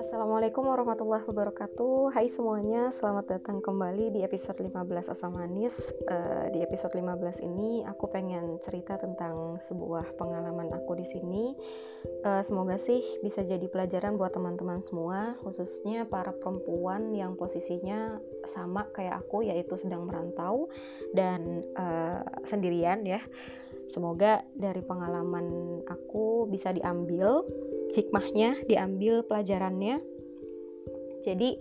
Assalamualaikum warahmatullahi wabarakatuh. Hai semuanya, selamat datang kembali di episode 15 Asam Manis. Uh, Di episode 15 ini aku pengen cerita tentang sebuah pengalaman aku di sini. Uh, Semoga sih bisa jadi pelajaran buat teman-teman semua Khususnya para perempuan yang posisinya sama kayak aku Yaitu sedang merantau dan uh, sendirian ya Semoga dari pengalaman aku bisa diambil hikmahnya, diambil pelajarannya jadi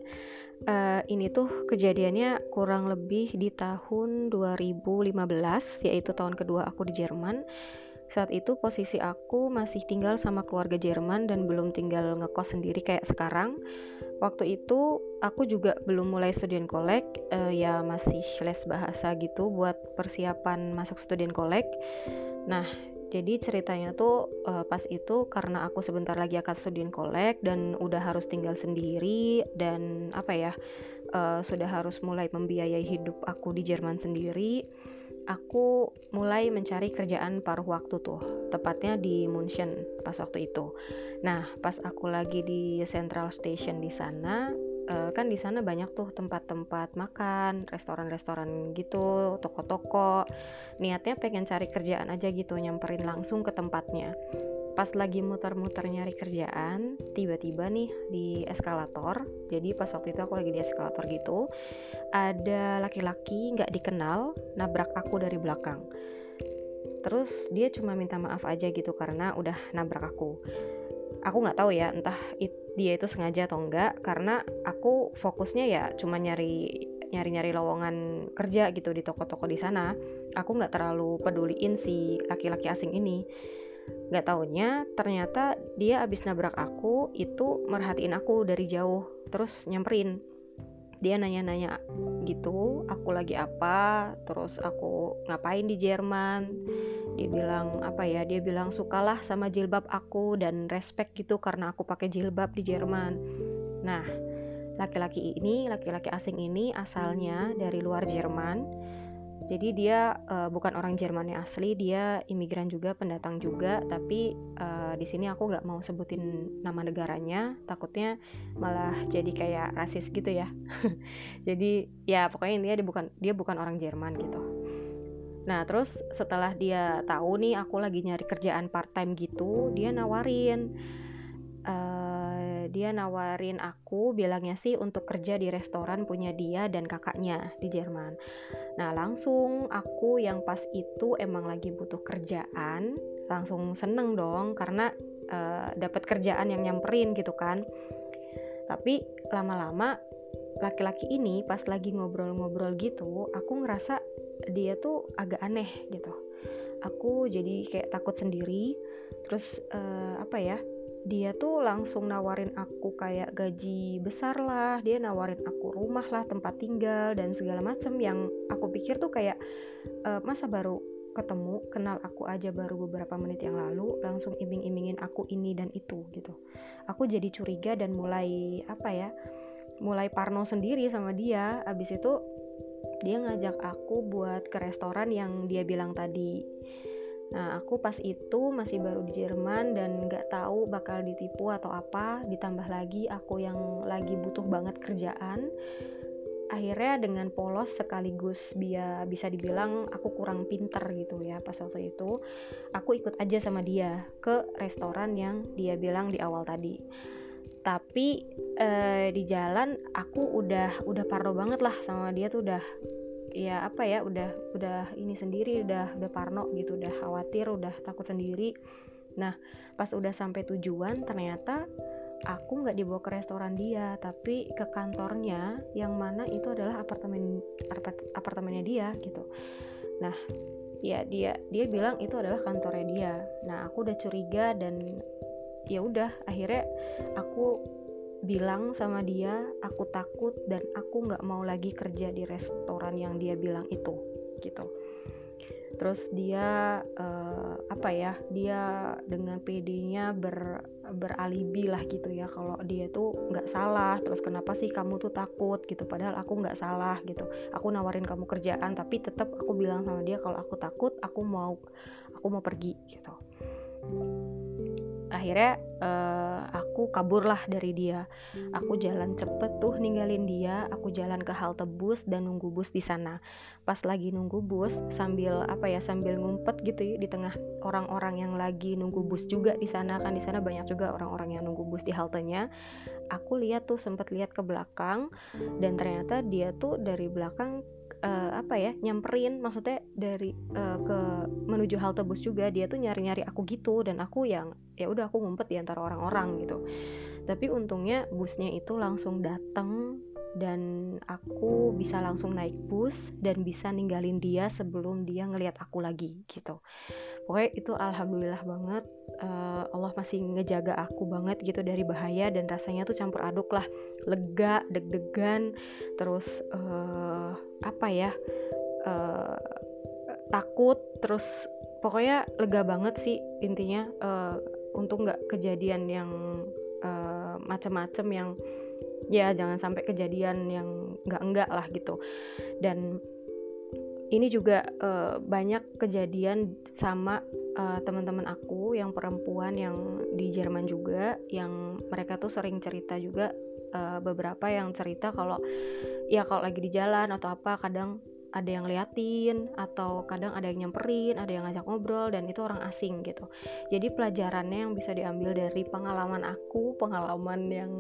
uh, ini tuh kejadiannya kurang lebih di tahun 2015 yaitu tahun kedua aku di Jerman. Saat itu posisi aku masih tinggal sama keluarga Jerman dan belum tinggal ngekos sendiri kayak sekarang. Waktu itu aku juga belum mulai student kolek, uh, ya masih les bahasa gitu buat persiapan masuk student kolek. Nah, jadi ceritanya tuh uh, pas itu karena aku sebentar lagi akan student kolek dan udah harus tinggal sendiri dan apa ya uh, sudah harus mulai membiayai hidup aku di Jerman sendiri. Aku mulai mencari kerjaan paruh waktu tuh, tepatnya di München pas waktu itu. Nah, pas aku lagi di Central Station di sana, uh, kan di sana banyak tuh tempat-tempat makan, restoran-restoran gitu, toko-toko. Niatnya pengen cari kerjaan aja gitu, nyamperin langsung ke tempatnya. Pas lagi muter-muter nyari kerjaan, tiba-tiba nih di eskalator. Jadi pas waktu itu aku lagi di eskalator gitu, ada laki-laki nggak dikenal nabrak aku dari belakang. Terus dia cuma minta maaf aja gitu karena udah nabrak aku aku nggak tahu ya entah it, dia itu sengaja atau enggak karena aku fokusnya ya cuma nyari nyari-nyari lowongan kerja gitu di toko-toko di sana aku nggak terlalu peduliin si laki-laki asing ini nggak taunya ternyata dia abis nabrak aku itu merhatiin aku dari jauh terus nyamperin. Dia nanya-nanya gitu aku lagi apa? Terus aku ngapain di Jerman? Dia bilang apa ya? Dia bilang sukalah sama jilbab aku dan respect gitu karena aku pakai jilbab di Jerman. Nah laki-laki ini laki-laki asing ini asalnya dari luar Jerman jadi dia uh, bukan orang Jerman yang asli dia imigran juga pendatang juga. Tapi uh, di sini aku nggak mau sebutin nama negaranya. Takutnya malah jadi kayak rasis gitu ya. Jadi ya pokoknya dia bukan dia bukan orang Jerman gitu. Nah terus setelah dia tahu nih aku lagi nyari kerjaan part time gitu dia nawarin dia nawarin aku bilangnya sih untuk kerja di restoran punya dia dan kakaknya di Jerman Nah, langsung aku yang pas itu emang lagi butuh kerjaan, langsung seneng dong karena uh, dapat kerjaan yang nyamperin gitu kan. Tapi lama-lama laki-laki ini pas lagi ngobrol-ngobrol gitu, aku ngerasa dia tuh agak aneh gitu. Aku jadi kayak takut sendiri. Terus uh, apa ya? Dia tuh langsung nawarin aku kayak gaji besar lah dia nawarin aku rumah lah tempat tinggal dan segala macem. Yang aku pikir tuh kayak e, masa baru ketemu kenal aku aja baru beberapa menit yang lalu langsung iming-imingin aku ini dan itu gitu. Aku jadi curiga dan mulai apa ya mulai parno sendiri sama dia. Abis itu dia ngajak aku buat ke restoran yang dia bilang tadi Nah, aku pas itu masih baru di Jerman dan nggak tahu bakal ditipu atau apa. Ditambah lagi aku yang lagi butuh banget kerjaan. Akhirnya dengan polos sekaligus biar bisa dibilang aku kurang pinter gitu ya pas waktu itu. Aku ikut aja sama dia ke restoran yang dia bilang di awal tadi. Tapi eh, di jalan aku udah udah parno banget lah sama dia tuh udah ya apa ya udah udah ini sendiri udah udah parno gitu udah khawatir udah takut sendiri. Nah pas udah sampai tujuan ternyata aku nggak dibawa ke restoran dia tapi ke kantornya yang mana itu adalah apartemen apartemennya dia gitu. Nah ya dia dia bilang itu adalah kantornya dia. Nah aku udah curiga dan ya udah akhirnya aku bilang sama dia aku takut dan aku nggak mau lagi kerja di restoran yang dia bilang itu gitu. Terus dia uh, apa ya dia dengan PD-nya ber beralibi lah gitu ya kalau dia tuh nggak salah terus kenapa sih kamu tuh takut gitu padahal aku nggak salah gitu. Aku nawarin kamu kerjaan tapi tetap aku bilang sama dia kalau aku takut aku mau aku mau pergi gitu akhirnya uh, aku kaburlah dari dia. Aku jalan cepet tuh ninggalin dia aku jalan ke halte bus dan nunggu bus di sana. Pas lagi nunggu bus sambil apa ya sambil ngumpet gitu ya di tengah orang-orang yang lagi nunggu bus juga di sana kan di sana banyak juga orang-orang yang nunggu bus di haltenya. Aku lihat tuh sempat lihat ke belakang dan ternyata dia tuh dari belakang uh, apa ya nyamperin maksudnya dari uh, ke menuju halte bus juga dia tuh nyari-nyari aku gitu dan aku yang ya udah aku ngumpet di antara orang-orang gitu. Tapi untungnya busnya itu langsung datang dan aku bisa langsung naik bus dan bisa ninggalin dia sebelum dia ngelihat aku lagi gitu pokoknya itu alhamdulillah banget uh, Allah masih ngejaga aku banget gitu dari bahaya dan rasanya tuh campur aduk lah. Lega deg-degan terus uh, apa ya uh, takut terus pokoknya lega banget sih intinya uh, untuk nggak kejadian yang uh, macem-macem yang ya jangan sampai kejadian yang enggak enggak lah gitu. Dan ini juga uh, banyak kejadian sama uh, teman-teman aku yang perempuan yang di Jerman juga yang mereka tuh sering cerita juga uh, beberapa yang cerita kalau ya kalau lagi di jalan atau apa kadang ada yang liatin atau kadang ada yang nyamperin, ada yang ngajak ngobrol dan itu orang asing gitu. Jadi pelajarannya yang bisa diambil dari pengalaman aku, pengalaman yang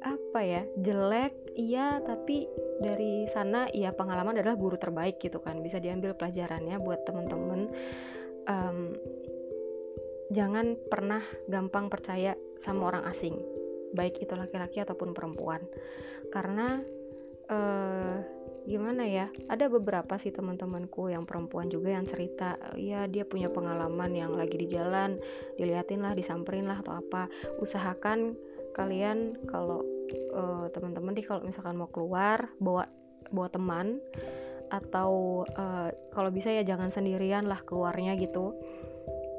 apa ya jelek iya tapi dari sana ya pengalaman adalah guru terbaik gitu kan. Bisa diambil pelajarannya buat temen-temen. Um, jangan pernah gampang percaya sama orang asing baik itu laki-laki ataupun perempuan. Karena uh, gimana ya ada beberapa sih teman-temanku yang perempuan juga yang cerita ya dia punya pengalaman yang lagi di jalan diliatin lah disamperin lah atau apa. Usahakan kalian kalau uh, teman-teman nih kalau misalkan mau keluar bawa bawa teman atau uh, kalau bisa ya jangan sendirian lah keluarnya gitu.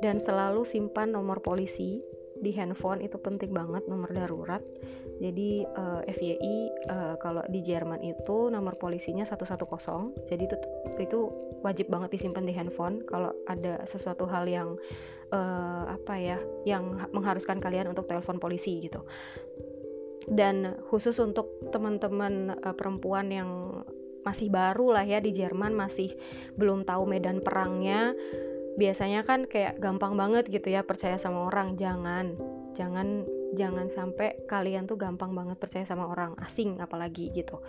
Dan selalu simpan nomor polisi di handphone itu penting banget nomor darurat jadi uh, eh, FYI uh, kalau di Jerman itu nomor polisinya 110 jadi itu itu wajib banget disimpan di handphone kalau ada sesuatu hal yang uh, apa ya yang mengharuskan kalian untuk telepon polisi gitu. Dan khusus untuk teman-teman uh, perempuan yang masih baru lah ya di Jerman masih belum tahu medan perangnya biasanya kan kayak gampang banget gitu ya percaya sama orang jangan jangan jangan sampai kalian tuh gampang banget percaya sama orang asing apalagi gitu.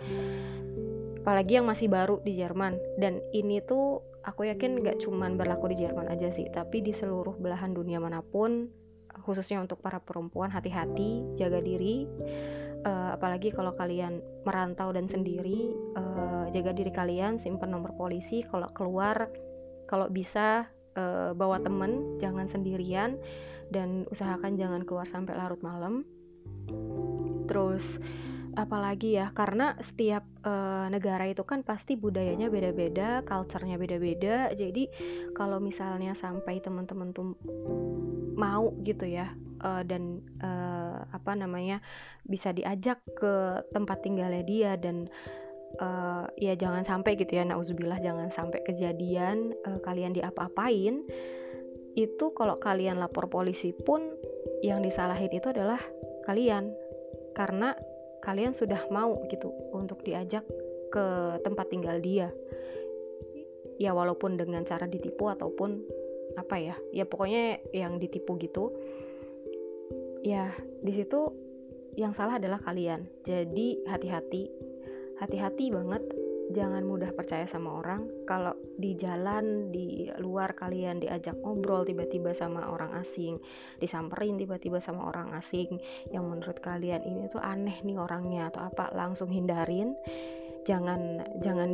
Apalagi yang masih baru di Jerman. Dan ini tuh aku yakin gak cuman berlaku di Jerman aja sih tapi di seluruh belahan dunia mana pun khususnya untuk para perempuan hati-hati jaga diri. Uh, apalagi kalau kalian merantau dan sendiri uh, jaga diri kalian simpan nomor polisi kalau keluar kalau bisa uh, bawa temen jangan sendirian dan usahakan jangan keluar sampai larut malam terus apalagi ya karena setiap uh, negara itu kan pasti budayanya beda-beda, culture-nya beda-beda. Jadi kalau misalnya sampai teman-teman tuh mau gitu ya uh, dan uh, apa namanya bisa diajak ke tempat tinggalnya dia dan uh, ya jangan sampai gitu ya nauzubillah jangan sampai kejadian uh, kalian diapa-apain itu kalau kalian lapor polisi pun yang disalahin itu adalah kalian. Karena kalian sudah mau gitu untuk diajak ke tempat tinggal dia. Ya walaupun dengan cara ditipu ataupun apa ya ya pokoknya yang ditipu gitu. Ya di situ yang salah adalah kalian. Jadi hati-hati hati-hati banget jangan mudah percaya sama orang. Kalau di jalan di luar kalian diajak ngobrol tiba-tiba sama orang asing disamperin tiba-tiba sama orang asing yang menurut kalian ini tuh aneh nih orangnya atau apa langsung hindarin. Jangan jangan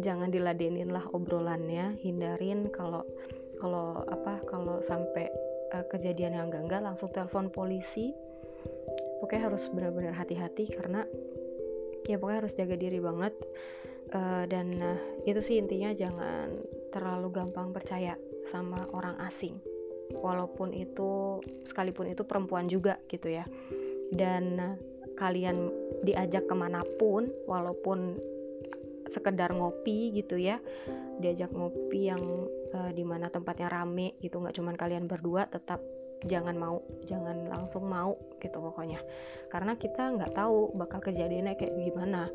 jangan diladenin lah obrolannya. Hindarin kalau kalau apa kalau sampai uh, kejadian yang enggak enggak langsung telepon polisi. Pokoknya harus benar-benar hati-hati karena ya pokoknya harus jaga diri banget. Uh, dan uh, itu sih intinya jangan terlalu gampang percaya sama orang asing. Walaupun itu sekalipun itu perempuan juga gitu ya. Dan uh, kalian diajak ke mana pun walaupun sekedar ngopi gitu ya. Diajak ngopi yang uh, di mana tempatnya rame gitu nggak cuman kalian berdua tetap jangan mau jangan langsung mau gitu pokoknya. Karena kita nggak tahu bakal kejadiannya kayak gimana.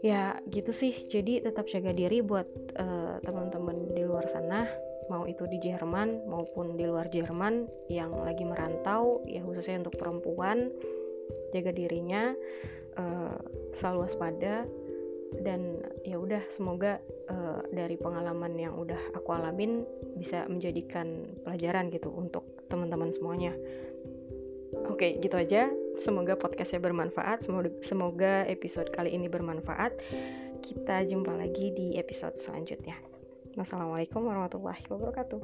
Ya gitu sih. Jadi tetap jaga diri buat uh, teman-teman di luar sana. Mau itu di Jerman maupun di luar Jerman yang lagi merantau ya khususnya untuk perempuan jaga dirinya uh, selalu waspada dan ya udah semoga uh, dari pengalaman yang udah aku alamin bisa menjadikan pelajaran gitu untuk teman-teman semuanya. Oke, gitu aja. Semoga podcastnya bermanfaat. Semoga, episode kali ini bermanfaat. Kita jumpa lagi di episode selanjutnya. Wassalamualaikum warahmatullahi wabarakatuh.